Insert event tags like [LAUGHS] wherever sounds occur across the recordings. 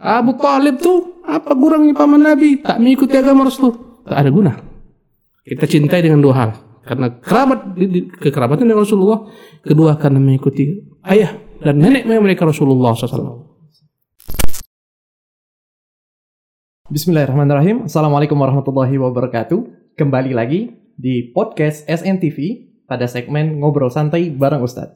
Abu Talib tuh apa kurangnya paman Nabi? Tak mengikuti agama Rasul. Tak ada guna. Kita cintai dengan dua hal. Karena kerabat kekerabatan dengan Rasulullah. Kedua karena mengikuti ayah dan nenek moyang mereka Rasulullah SAW. Bismillahirrahmanirrahim. Assalamualaikum warahmatullahi wabarakatuh. Kembali lagi di podcast SNTV pada segmen ngobrol santai bareng Ustadz.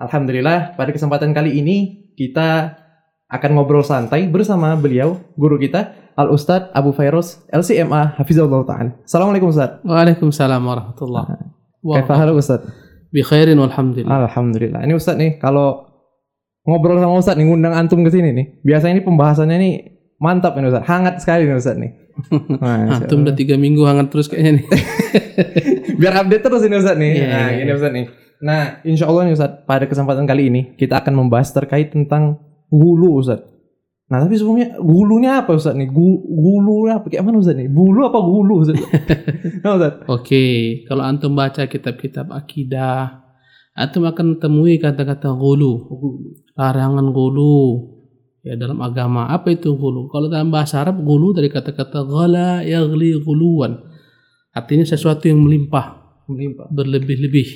Alhamdulillah pada kesempatan kali ini kita akan ngobrol santai bersama beliau, guru kita, Al Ustadz Abu Fairuz, LCMA, Hafizullah Ta'ala. Assalamualaikum Ustadz. Waalaikumsalam warahmatullahi Kayak halo Ustadz? Bi khairin walhamdulillah. Alhamdulillah. Ini Ustadz nih, kalau ngobrol sama Ustadz nih, ngundang antum ke sini nih, biasanya ini pembahasannya nih mantap ini Ustadz, hangat sekali nih Ustadz nih. [LAUGHS] Antum udah tiga minggu hangat terus kayaknya nih. [LAUGHS] Biar update terus ini Ustadz nih. Iya, nah, iya, ini Ustadz nih. Nah, insya Allah nih Ustadz, pada kesempatan kali ini kita akan membahas terkait tentang Gulu Ustaz. Nah tapi sebelumnya gulunya apa Ustaz nih? Gu gulunya apa? Kayak mana Ustaz nih? Gulu apa gulu Ustaz? [LAUGHS] nah, Ustaz. Oke, kalau antum baca kitab-kitab akidah, antum akan temui kata-kata gulu, larangan gulu ya dalam agama. Apa itu gulu? Kalau dalam bahasa Arab gulu dari kata-kata ghala yaghli guluan. Artinya sesuatu yang melimpah, Melimpah. berlebih-lebih.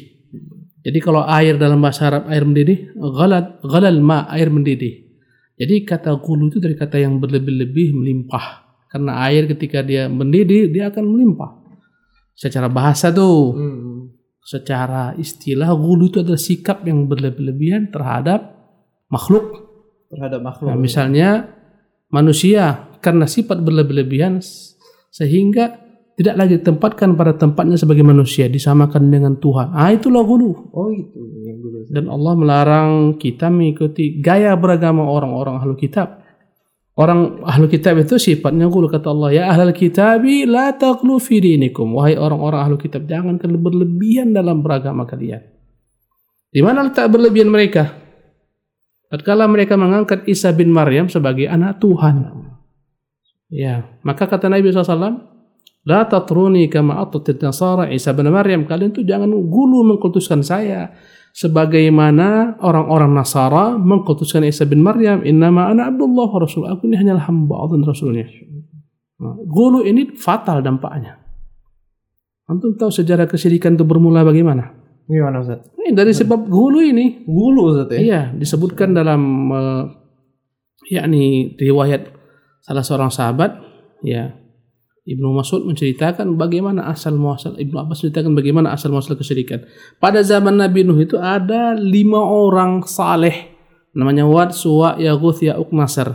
Jadi kalau air dalam bahasa Arab air mendidih, ghalat ghalal ma air mendidih. Jadi kata gulu itu dari kata yang berlebih-lebih melimpah. Karena air ketika dia mendidih dia akan melimpah. Secara bahasa tuh, Hmm. secara istilah gulu itu adalah sikap yang berlebih-lebihan terhadap makhluk. Terhadap makhluk. Nah, misalnya manusia karena sifat berlebih-lebihan sehingga tidak lagi ditempatkan pada tempatnya sebagai manusia disamakan dengan Tuhan. Ah itulah gulu. Oh itu yang gulu. Dan Allah melarang kita mengikuti gaya beragama orang-orang ahlu kitab. Orang ahlu kitab itu sifatnya gulu kata Allah ya ahlul kitabi la taqlu fi dinikum wahai orang-orang ahlu kitab jangan berlebihan dalam beragama kalian. Di mana letak berlebihan mereka? Tatkala mereka mengangkat Isa bin Maryam sebagai anak Tuhan. Ya, maka kata Nabi SAW, La tatruni kama atatit nasara Isa bin Maryam. Kalian tuh jangan gulu mengkultuskan saya. Sebagaimana orang-orang Nasara mengkultuskan Isa bin Maryam. Innama ana abdullah wa rasul. Aku ini hanyalah hamba Allah dan Rasulnya. Nah, gulu ini fatal dampaknya. Antum tahu sejarah kesyirikan itu bermula bagaimana? Gimana Ustaz? Ini dari sebab gulu ini. Gulu Ustaz ya? Iya, disebutkan dalam uh, yakni riwayat salah seorang sahabat, ya Ibnu Mas'ud menceritakan bagaimana asal muasal Ibnu Abbas menceritakan bagaimana asal muasal kesyirikan. Pada zaman Nabi Nuh itu ada lima orang saleh namanya Wad, Suwa, Yaguth, Ya'uq, Nasr.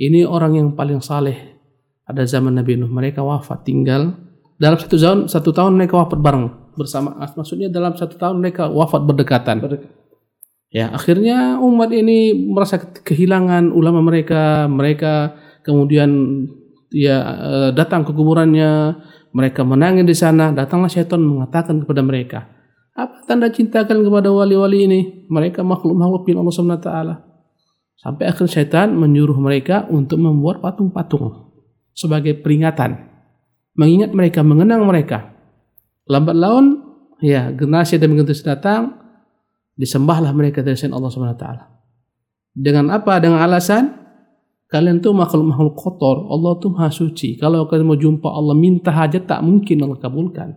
Ini orang yang paling saleh pada zaman Nabi Nuh. Mereka wafat tinggal dalam satu tahun satu tahun mereka wafat bareng bersama. Maksudnya dalam satu tahun mereka wafat berdekatan. Ya, akhirnya umat ini merasa kehilangan ulama mereka, mereka kemudian ya eh, datang ke kuburannya, mereka menangis di sana, datanglah syaitan mengatakan kepada mereka, apa tanda cinta kalian kepada wali-wali ini? Mereka makhluk-makhluk bin Allah Subhanahu taala. Sampai akhir syaitan menyuruh mereka untuk membuat patung-patung sebagai peringatan, mengingat mereka, mengenang mereka. Lambat laun, ya generasi demi generasi datang, disembahlah mereka dari Allah Subhanahu taala. Dengan apa? Dengan alasan kalian tuh makhluk-makhluk kotor, Allah tuh maha suci. Kalau kalian mau jumpa Allah minta hajat tak mungkin Allah kabulkan.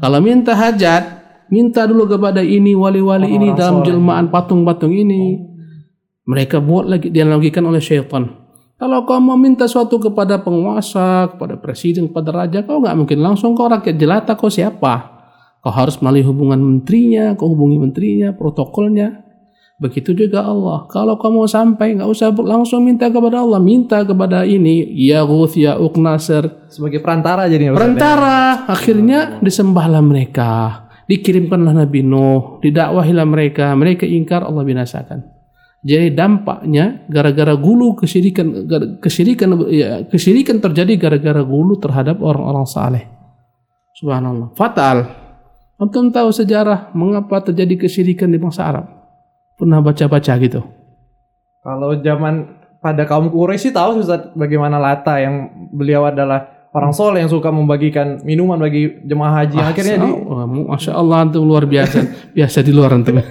Kalau minta hajat, minta dulu kepada ini wali-wali ini dalam jelmaan patung-patung ini. Mereka buat lagi dianalogikan oleh syaitan. Kalau kau mau minta suatu kepada penguasa, kepada presiden, kepada raja, kau nggak mungkin langsung kau rakyat jelata kau siapa? Kau harus melalui hubungan menterinya, kau hubungi menterinya, protokolnya. Begitu juga Allah. Kalau kau mau sampai, nggak usah langsung minta kepada Allah, minta kepada ini, ya Ghuth, ya Uq Nasr, Sebagai perantara jadinya ya? perantara. Akhirnya disembahlah mereka, dikirimkanlah Nabi Nuh, didakwahilah mereka, mereka ingkar Allah binasakan. Jadi dampaknya gara-gara gulu kesyirikan gara- kesyirikan ya, kesyirikan terjadi gara-gara gulu terhadap orang-orang saleh. Subhanallah. Fatal. Antum tahu sejarah mengapa terjadi kesyirikan di bangsa Arab? Pernah baca-baca gitu? Kalau zaman pada kaum Quraisy tahu Ustaz bagaimana Lata yang beliau adalah orang soleh yang suka membagikan minuman bagi jemaah haji. Akhirnya di Masya Allah antum luar biasa. [LAUGHS] biasa di luar antum.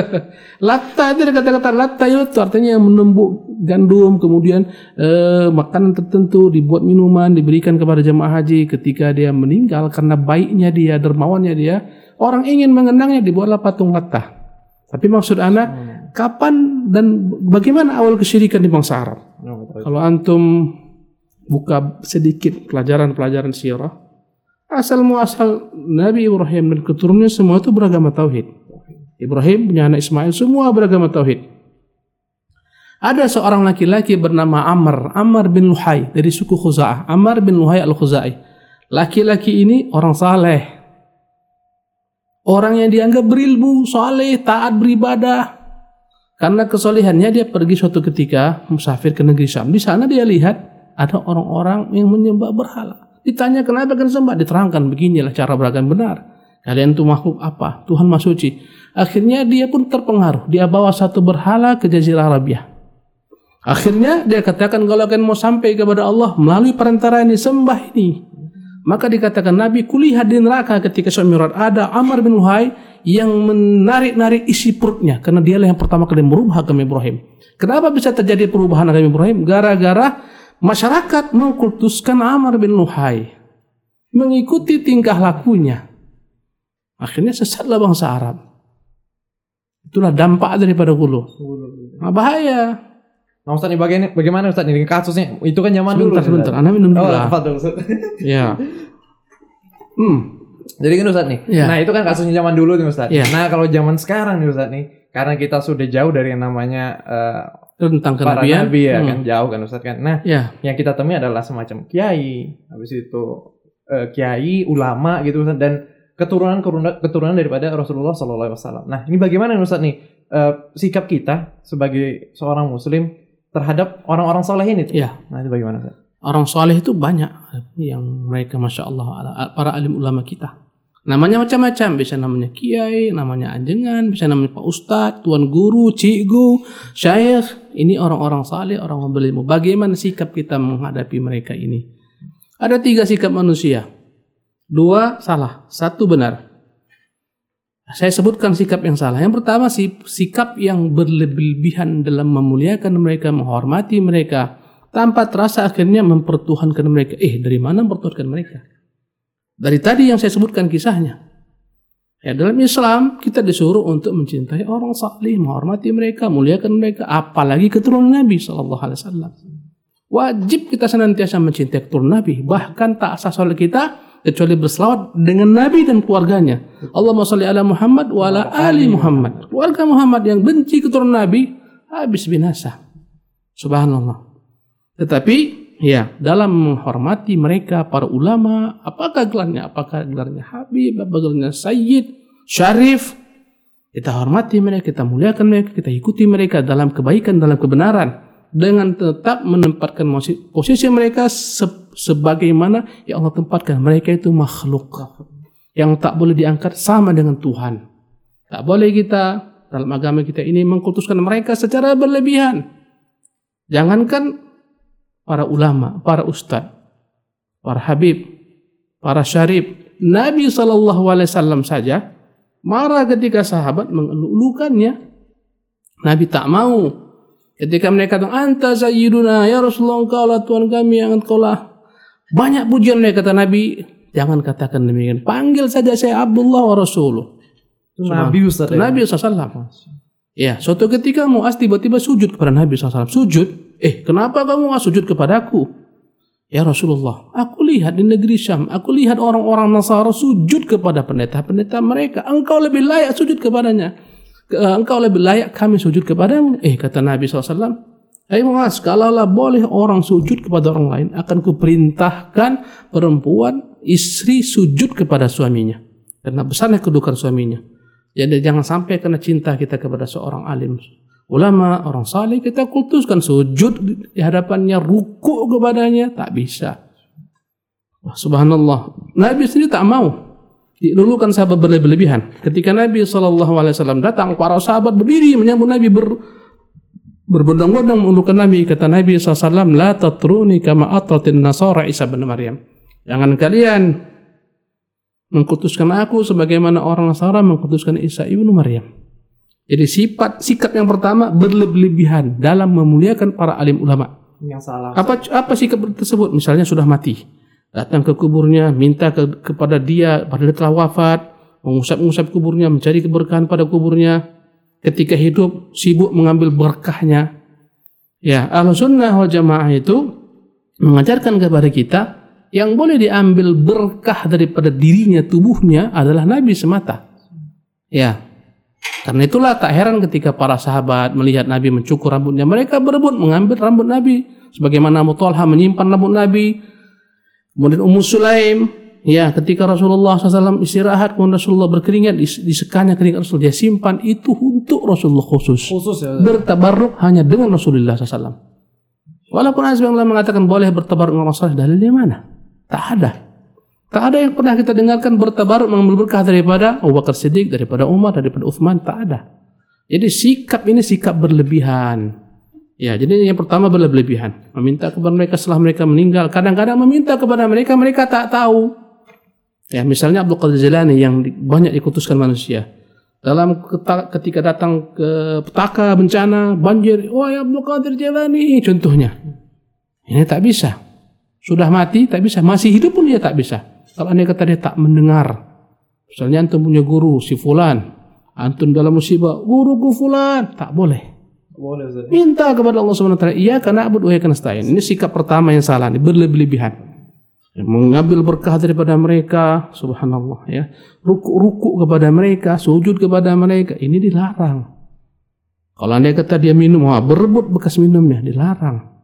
[LAUGHS] latta itu kata-kata latta itu artinya yang menumbuk gandum kemudian eh, makanan tertentu dibuat minuman diberikan kepada jemaah haji ketika dia meninggal karena baiknya dia dermawannya dia orang ingin mengenangnya dibuatlah patung latta. Tapi maksud anak kapan dan bagaimana awal kesyirikan di bangsa Arab? Kalau antum buka sedikit pelajaran-pelajaran sirah, asal muasal Nabi Ibrahim dan keturunannya semua itu beragama tauhid. Ibrahim punya anak Ismail semua beragama tauhid. Ada seorang laki-laki bernama Amr, Amr bin Luhai dari suku Khuza'ah. Amr bin Luhai al-Khuzai. Laki-laki ini orang saleh. Orang yang dianggap berilmu, saleh, taat beribadah. Karena kesolehannya dia pergi suatu ketika musafir ke negeri Syam. Di sana dia lihat ada orang-orang yang menyembah berhala. Ditanya kenapa kan sembah? Diterangkan beginilah cara beragam benar. Kalian tuh makhluk apa? Tuhan Maha Suci. Akhirnya dia pun terpengaruh. Dia bawa satu berhala ke Jazirah Arabia. Akhirnya dia katakan kalau kalian mau sampai kepada Allah melalui perantara ini sembah ini. Maka dikatakan Nabi kulihat di neraka ketika Isra Mi'raj ada Amr bin Luhai yang menarik-narik isi perutnya karena dialah yang pertama kali merubah agama Ibrahim. Kenapa bisa terjadi perubahan agama Ibrahim? Gara-gara masyarakat mengkultuskan Amr bin Luhai. Mengikuti tingkah lakunya. Akhirnya sesatlah bangsa Arab. Itulah dampak daripada hulu. Nah, bahaya. Nah Ustaz ini bagaimana, bagaimana Ustaz ini kasusnya? Itu kan zaman dulu. Sebentar, sebentar. Anda minum dulu Oh, lah. tafadhol, Ustaz. Ya. Hmm. Jadi kan Ustaz nih. Iya. Nah, itu kan kasusnya zaman dulu nih Ustaz. Iya. Nah, kalau zaman sekarang nih Ustaz nih, karena kita sudah jauh dari yang namanya eh, Tentang para kenabian. nabi ya Hmm. kan, jauh kan Ustaz kan. Nah, Ya. yang kita temui adalah semacam kiai, habis itu eh, kiai, ulama gitu Ustaz dan keturunan keturunan daripada Rasulullah Sallallahu Alaihi Wasallam. Nah, ini bagaimana Ustaz nih eh, sikap kita sebagai seorang Muslim terhadap orang-orang soleh ini? Iya. Nah, itu bagaimana Ustaz? Orang soleh itu banyak yang mereka masya Allah para alim ulama kita. Namanya macam-macam, bisa namanya kiai, namanya ajengan, bisa namanya pak ustadz, tuan guru, cikgu, syekh. Ini orang-orang saleh, orang berilmu. Bagaimana sikap kita menghadapi mereka ini? Ada tiga sikap manusia. Dua salah, satu benar. Saya sebutkan sikap yang salah. Yang pertama sikap yang berlebihan dalam memuliakan mereka, menghormati mereka, tanpa terasa akhirnya mempertuhankan mereka. Eh, dari mana mempertuhankan mereka? Dari tadi yang saya sebutkan kisahnya. Ya, dalam Islam kita disuruh untuk mencintai orang saleh, menghormati mereka, muliakan mereka, apalagi keturunan Nabi Shallallahu Alaihi Wasallam. Wajib kita senantiasa mencintai keturunan Nabi, bahkan tak soal kita kecuali berselawat dengan Nabi dan keluarganya. Allahumma sholli ala Muhammad wa ala ali Muhammad. Keluarga Muhammad yang benci keturunan Nabi habis binasa. Subhanallah. Tetapi ya dalam menghormati mereka para ulama, apakah gelarnya? Apakah gelarnya Habib, apa gelarnya Sayyid, Syarif? Kita hormati mereka, kita muliakan mereka, kita ikuti mereka dalam kebaikan, dalam kebenaran dengan tetap menempatkan posisi mereka se- sebagaimana yang Allah tempatkan. Mereka itu makhluk yang tak boleh diangkat sama dengan Tuhan. Tak boleh kita dalam agama kita ini mengkultuskan mereka secara berlebihan. Jangankan para ulama, para ustadz, para habib, para syarif, Nabi Wasallam saja marah ketika sahabat mengeluhkannya. Nabi tak mau. Ketika mereka kata, Anta sayyiduna, ya Rasulullah engkau lah Tuhan kami yang engkau lah. Banyak pujian mereka kata Nabi, jangan katakan demikian. Panggil saja saya Abdullah wa Rasuluh. Itu Nabi Ustaz. ya? Nabi SAW. Ya, suatu ketika Muaz tiba-tiba sujud kepada Nabi SAW. Sujud. Eh, kenapa kamu sujud kepadaku? Ya Rasulullah, aku lihat di negeri Syam, aku lihat orang-orang Nasara sujud kepada pendeta-pendeta mereka. Engkau lebih layak sujud kepadanya. Engkau lebih layak kami sujud kepadamu. Eh, kata Nabi SAW, Hai Muaz, kalaulah boleh orang sujud kepada orang lain, akan kuperintahkan perempuan istri sujud kepada suaminya. Karena besarnya kedudukan suaminya. Jadi jangan sampai karena cinta kita kepada seorang alim ulama, orang saleh kita kultuskan sujud di hadapannya, ruku kepadanya, tak bisa. Wah, subhanallah. Nabi sendiri tak mau. Dilulukan sahabat berlebihan. Ketika Nabi SAW datang, para sahabat berdiri menyambut Nabi ber, berbondong-bondong menundukkan Nabi. Kata Nabi SAW, La tatruni kama atratin nasara Isa bin Maryam. Jangan kalian mengkutuskan aku sebagaimana orang Nasara mengkutuskan Isa ibnu Maryam. Jadi sifat sikap yang pertama berlebihan dalam memuliakan para alim ulama. Yang salah. Apa apa sikap tersebut? Misalnya sudah mati, datang ke kuburnya, minta ke, kepada dia pada telah wafat, mengusap-ngusap kuburnya, mencari keberkahan pada kuburnya. Ketika hidup sibuk mengambil berkahnya. Ya, ahlu sunnah wal jamaah itu mengajarkan kepada kita yang boleh diambil berkah daripada dirinya, tubuhnya adalah Nabi semata. Ya, karena itulah tak heran ketika para sahabat melihat Nabi mencukur rambutnya, mereka berebut mengambil rambut Nabi. Sebagaimana Abu Talha menyimpan rambut Nabi. Kemudian Ummu Sulaim, ya ketika Rasulullah SAW istirahat, kemudian Rasulullah berkeringat, disekanya keringat Rasul, dia simpan itu untuk Rasulullah khusus. Khusus ya. Bertabarruk hanya dengan Rasulullah SAW. Walaupun Azbang mengatakan boleh bertabarruk dengan Rasulullah, dalilnya mana? Tak ada. Tak ada yang pernah kita dengarkan bertabaruk mengambil berkah daripada Abu Bakar Siddiq, daripada Umar, daripada Uthman. Tak ada. Jadi sikap ini sikap berlebihan. Ya, jadi yang pertama berlebihan. Meminta kepada mereka setelah mereka meninggal. Kadang-kadang meminta kepada mereka, mereka tak tahu. Ya, misalnya Abdul Qadir Jalani yang banyak dikutuskan manusia. Dalam ketika datang ke petaka bencana, banjir, wah ya Abdul Qadir Jalani, contohnya. Ini tak bisa. Sudah mati, tak bisa. Masih hidup pun dia tak bisa. Kalau anda kata dia tak mendengar. Misalnya antum punya guru, si fulan. Antum dalam musibah, guruku fulan. Tak boleh. Minta kepada Allah SWT. Iya karena abud wa karena stain. Ini sikap pertama yang salah. Ini berlebihan. Mengambil berkah daripada mereka. Subhanallah ya. Ruku-ruku kepada mereka. Sujud kepada mereka. Ini dilarang. Kalau anda kata dia minum, wah, berebut bekas minumnya. Dilarang.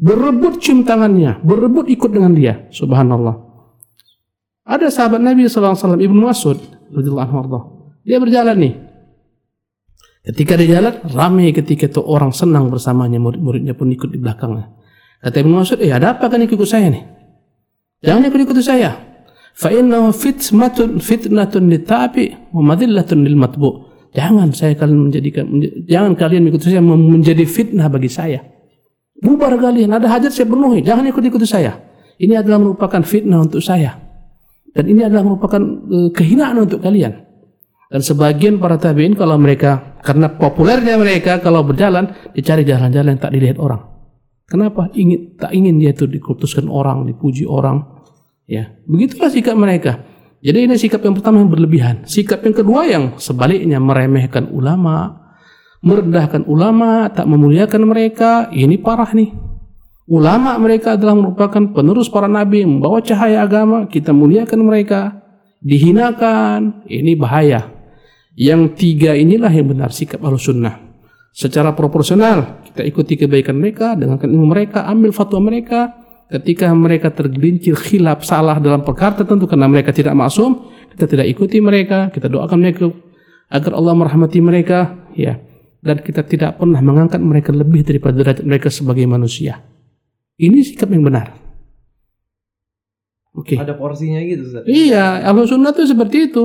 Berebut cium tangannya. Berebut ikut dengan dia. Subhanallah. Ada sahabat Nabi SAW, Ibnu Mas'ud, dia berjalan nih. Ketika dia jalan, ramai ketika itu orang senang bersamanya, murid-muridnya pun ikut di belakangnya. Kata Ibnu Mas'ud, eh ada apa kan ikut saya nih? Jangan ikut-ikut saya. Fa'innahu fitmatun fitnatun litabi wa madillatun lil matbu. Jangan saya kalian menjadikan jangan kalian ikut saya menjadi fitnah bagi saya. Bubar kalian, ada hajat saya penuhi, jangan ikut-ikut saya. Ini adalah merupakan fitnah untuk saya. Dan ini adalah merupakan uh, kehinaan untuk kalian. Dan sebagian para tabiin kalau mereka karena populernya mereka kalau berjalan dicari jalan-jalan yang tak dilihat orang. Kenapa? Ingin tak ingin dia itu dikutuskan orang, dipuji orang. Ya, begitulah sikap mereka. Jadi ini sikap yang pertama yang berlebihan. Sikap yang kedua yang sebaliknya meremehkan ulama, merendahkan ulama, tak memuliakan mereka. Ini parah nih. Ulama mereka adalah merupakan penerus para nabi, membawa cahaya agama, kita muliakan mereka, dihinakan, ini bahaya. Yang tiga inilah yang benar sikap al-sunnah. Secara proporsional, kita ikuti kebaikan mereka, dengarkan ilmu mereka, ambil fatwa mereka. Ketika mereka tergelincir khilaf salah dalam perkara tertentu karena mereka tidak maksum, kita tidak ikuti mereka, kita doakan mereka agar Allah merahmati mereka, ya. Dan kita tidak pernah mengangkat mereka lebih daripada derajat mereka sebagai manusia. Ini sikap yang benar. Oke. Okay. Ada porsinya gitu, Ustaz. Iya, ahlu sunnah tuh seperti itu.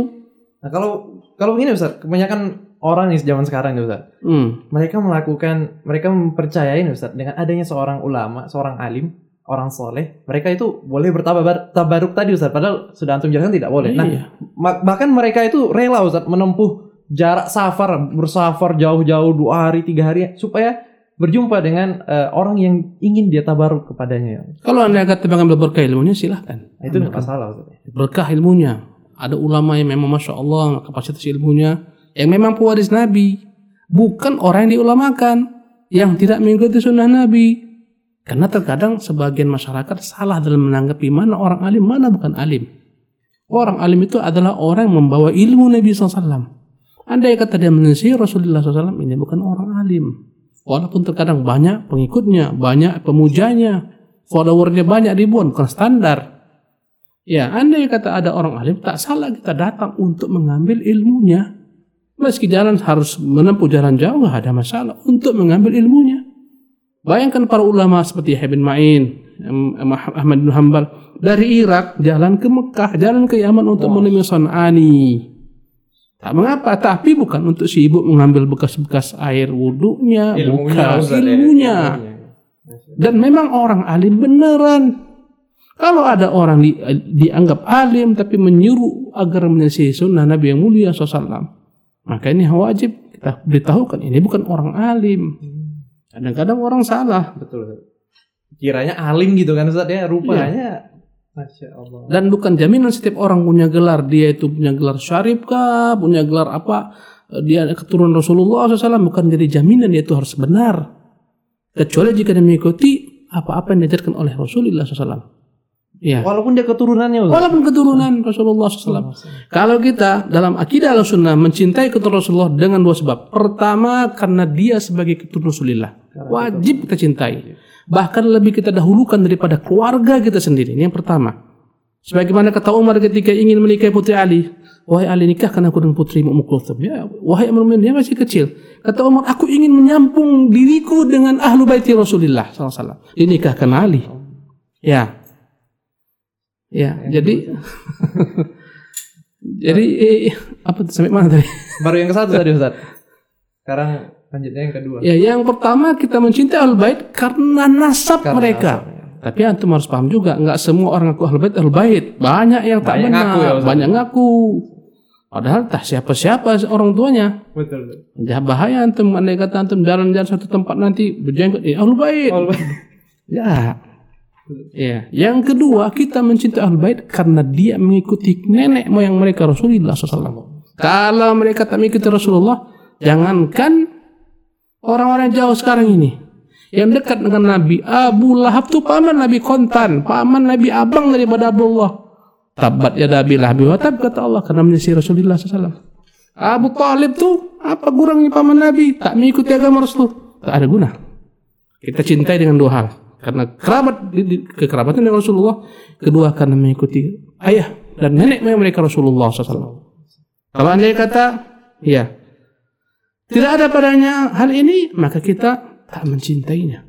Nah, kalau kalau ini Ustaz, kebanyakan orang nih zaman sekarang nih Ustaz. Hmm. Mereka melakukan, mereka mempercayai Ustaz dengan adanya seorang ulama, seorang alim, orang soleh, mereka itu boleh bertabar tabaruk tadi Ustaz. Padahal sudah antum jelaskan tidak boleh. Nah, iya. Nah, bahkan mereka itu rela Ustaz menempuh jarak safar, bersafar jauh-jauh dua hari, tiga hari supaya berjumpa dengan uh, orang yang ingin dia tabaruk kepadanya. Kalau anda kata mengambil berkah ilmunya silahkan. Nah, itu tidak masalah. Berkah ilmunya. Ada ulama yang memang masya Allah kapasitas ilmunya yang memang pewaris Nabi, bukan orang yang diulamakan yang tidak mengikuti sunnah Nabi. Karena terkadang sebagian masyarakat salah dalam menanggapi mana orang alim, mana bukan alim. Orang alim itu adalah orang yang membawa ilmu Nabi SAW. Anda yang kata dia menyisir Rasulullah SAW, ini bukan orang alim. Walaupun terkadang banyak pengikutnya, banyak pemujanya, followernya banyak ribuan, bukan standar. Ya, anda yang kata ada orang alim, tak salah kita datang untuk mengambil ilmunya. Meski jalan harus menempuh jalan jauh, nggak ada masalah untuk mengambil ilmunya. Bayangkan para ulama seperti bin Ma'in, Ahmad bin Hanbal, dari Irak jalan ke Mekah, jalan ke Yaman untuk menemui Son'ani. Tak mengapa, tapi bukan untuk sibuk mengambil bekas-bekas air wudhunya, bukan ilmunya. Dan memang orang alim beneran. Kalau ada orang di, dianggap alim tapi menyuruh agar menyelesaikan sunnah Nabi yang mulia SAW, maka ini wajib kita beritahukan ini bukan orang alim. Kadang-kadang orang salah. Betul. Kiranya alim gitu kan Ustaz ya, rupanya Masya Allah. Dan bukan jaminan setiap orang punya gelar dia itu punya gelar syarif kah, punya gelar apa, dia keturunan Rasulullah SAW bukan jadi jaminan dia itu harus benar. Kecuali jika dia mengikuti apa-apa yang diajarkan oleh Rasulullah SAW. Ya. Walaupun dia keturunannya Ustaz. Walaupun keturunan Rasulullah SAW. Kalau kita dalam akidah al-sunnah mencintai keturunan Rasulullah dengan dua sebab. Pertama karena dia sebagai keturunan Rasulullah. Wajib kita cintai. Bahkan lebih kita dahulukan daripada keluarga kita sendiri. Ini yang pertama. Sebagaimana kata Umar ketika ingin menikahi putri Ali. Wahai Ali nikahkan aku dengan putri Ummu Kulthum. Ya, wahai Mukminin dia masih kecil. Kata Umar, aku ingin menyampung diriku dengan ahlu baiti Rasulullah SAW. Dinikahkan Ali. Ya. Ya, jadi [LAUGHS] jadi eh, apa sampai mana tadi? [LAUGHS] Baru yang ke satu tadi Ustaz. Sekarang lanjutnya yang kedua. Ya, yang pertama kita mencintai Ahlul Bait karena nasab Karena mereka. nasab, ya. Tapi antum harus paham juga, nggak semua orang ngaku Ahlul Bait Ahlul Bait. Banyak yang tak Banyak benar, ngaku ya, Ustaz. banyak ngaku. Padahal tak siapa-siapa orang tuanya. Betul. Ya bahaya antum andai kata antum jalan-jalan satu tempat nanti berjenggot eh Ahlul Bait. Oh, Ya. Ya. Yang kedua, kita mencintai Ahlul Bait karena dia mengikuti nenek moyang mereka Rasulullah SAW. Kalau mereka tak mengikuti Rasulullah, jangankan orang-orang jauh sekarang ini yang dekat dengan Nabi Abu Lahab tuh paman Nabi kontan, paman Nabi abang daripada Abdullah. Tabat ya Nabi Lahab tab kata Allah karena menyisi Rasulullah SAW. Abu Talib tuh apa kurangnya paman Nabi tak mengikuti agama Rasul tak ada guna. Kita cintai dengan dua hal. Karena kerabat kekerabatan dengan Rasulullah, kedua karena mengikuti ayah dan nenek moyang mereka Rasulullah SAW. Kalau anda kata, ya tidak ada padanya hal ini, maka kita tak mencintainya.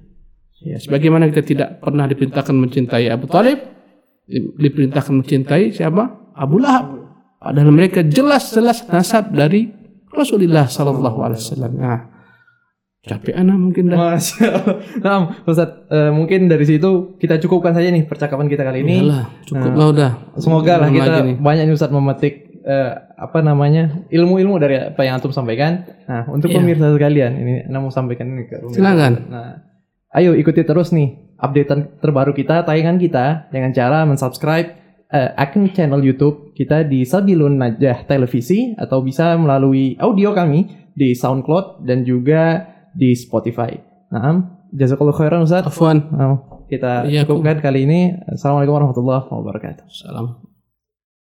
Ya, sebagaimana kita tidak pernah diperintahkan mencintai Abu Talib, di- diperintahkan mencintai siapa? Abu Lahab. Padahal mereka jelas-jelas nasab dari Rasulullah Sallallahu Wasallam. Nah, capek anak mungkin dah. Masya Allah. [LAUGHS] Nah, Ustaz, eh, mungkin dari situ kita cukupkan saja nih percakapan kita kali ini. Iyalah, cukup lah udah. Semoga lah kita nih. banyak nih Ustaz memetik eh, apa namanya ilmu-ilmu dari apa yang antum sampaikan. Nah, untuk Iya. pemirsa sekalian, ini Anda mau sampaikan ini ke. Silakan. Nah, ayo ikuti terus nih updatean terbaru kita, tayangan kita dengan cara mensubscribe eh, akun channel YouTube kita di Sabilun Najah Televisi atau bisa melalui audio kami di SoundCloud dan juga di Spotify. Nah, jazakallahu khairan Ustaz. Afwan. Nah, kita Iya, cukupkan kali ini. Assalamualaikum warahmatullahi wabarakatuh. Salam.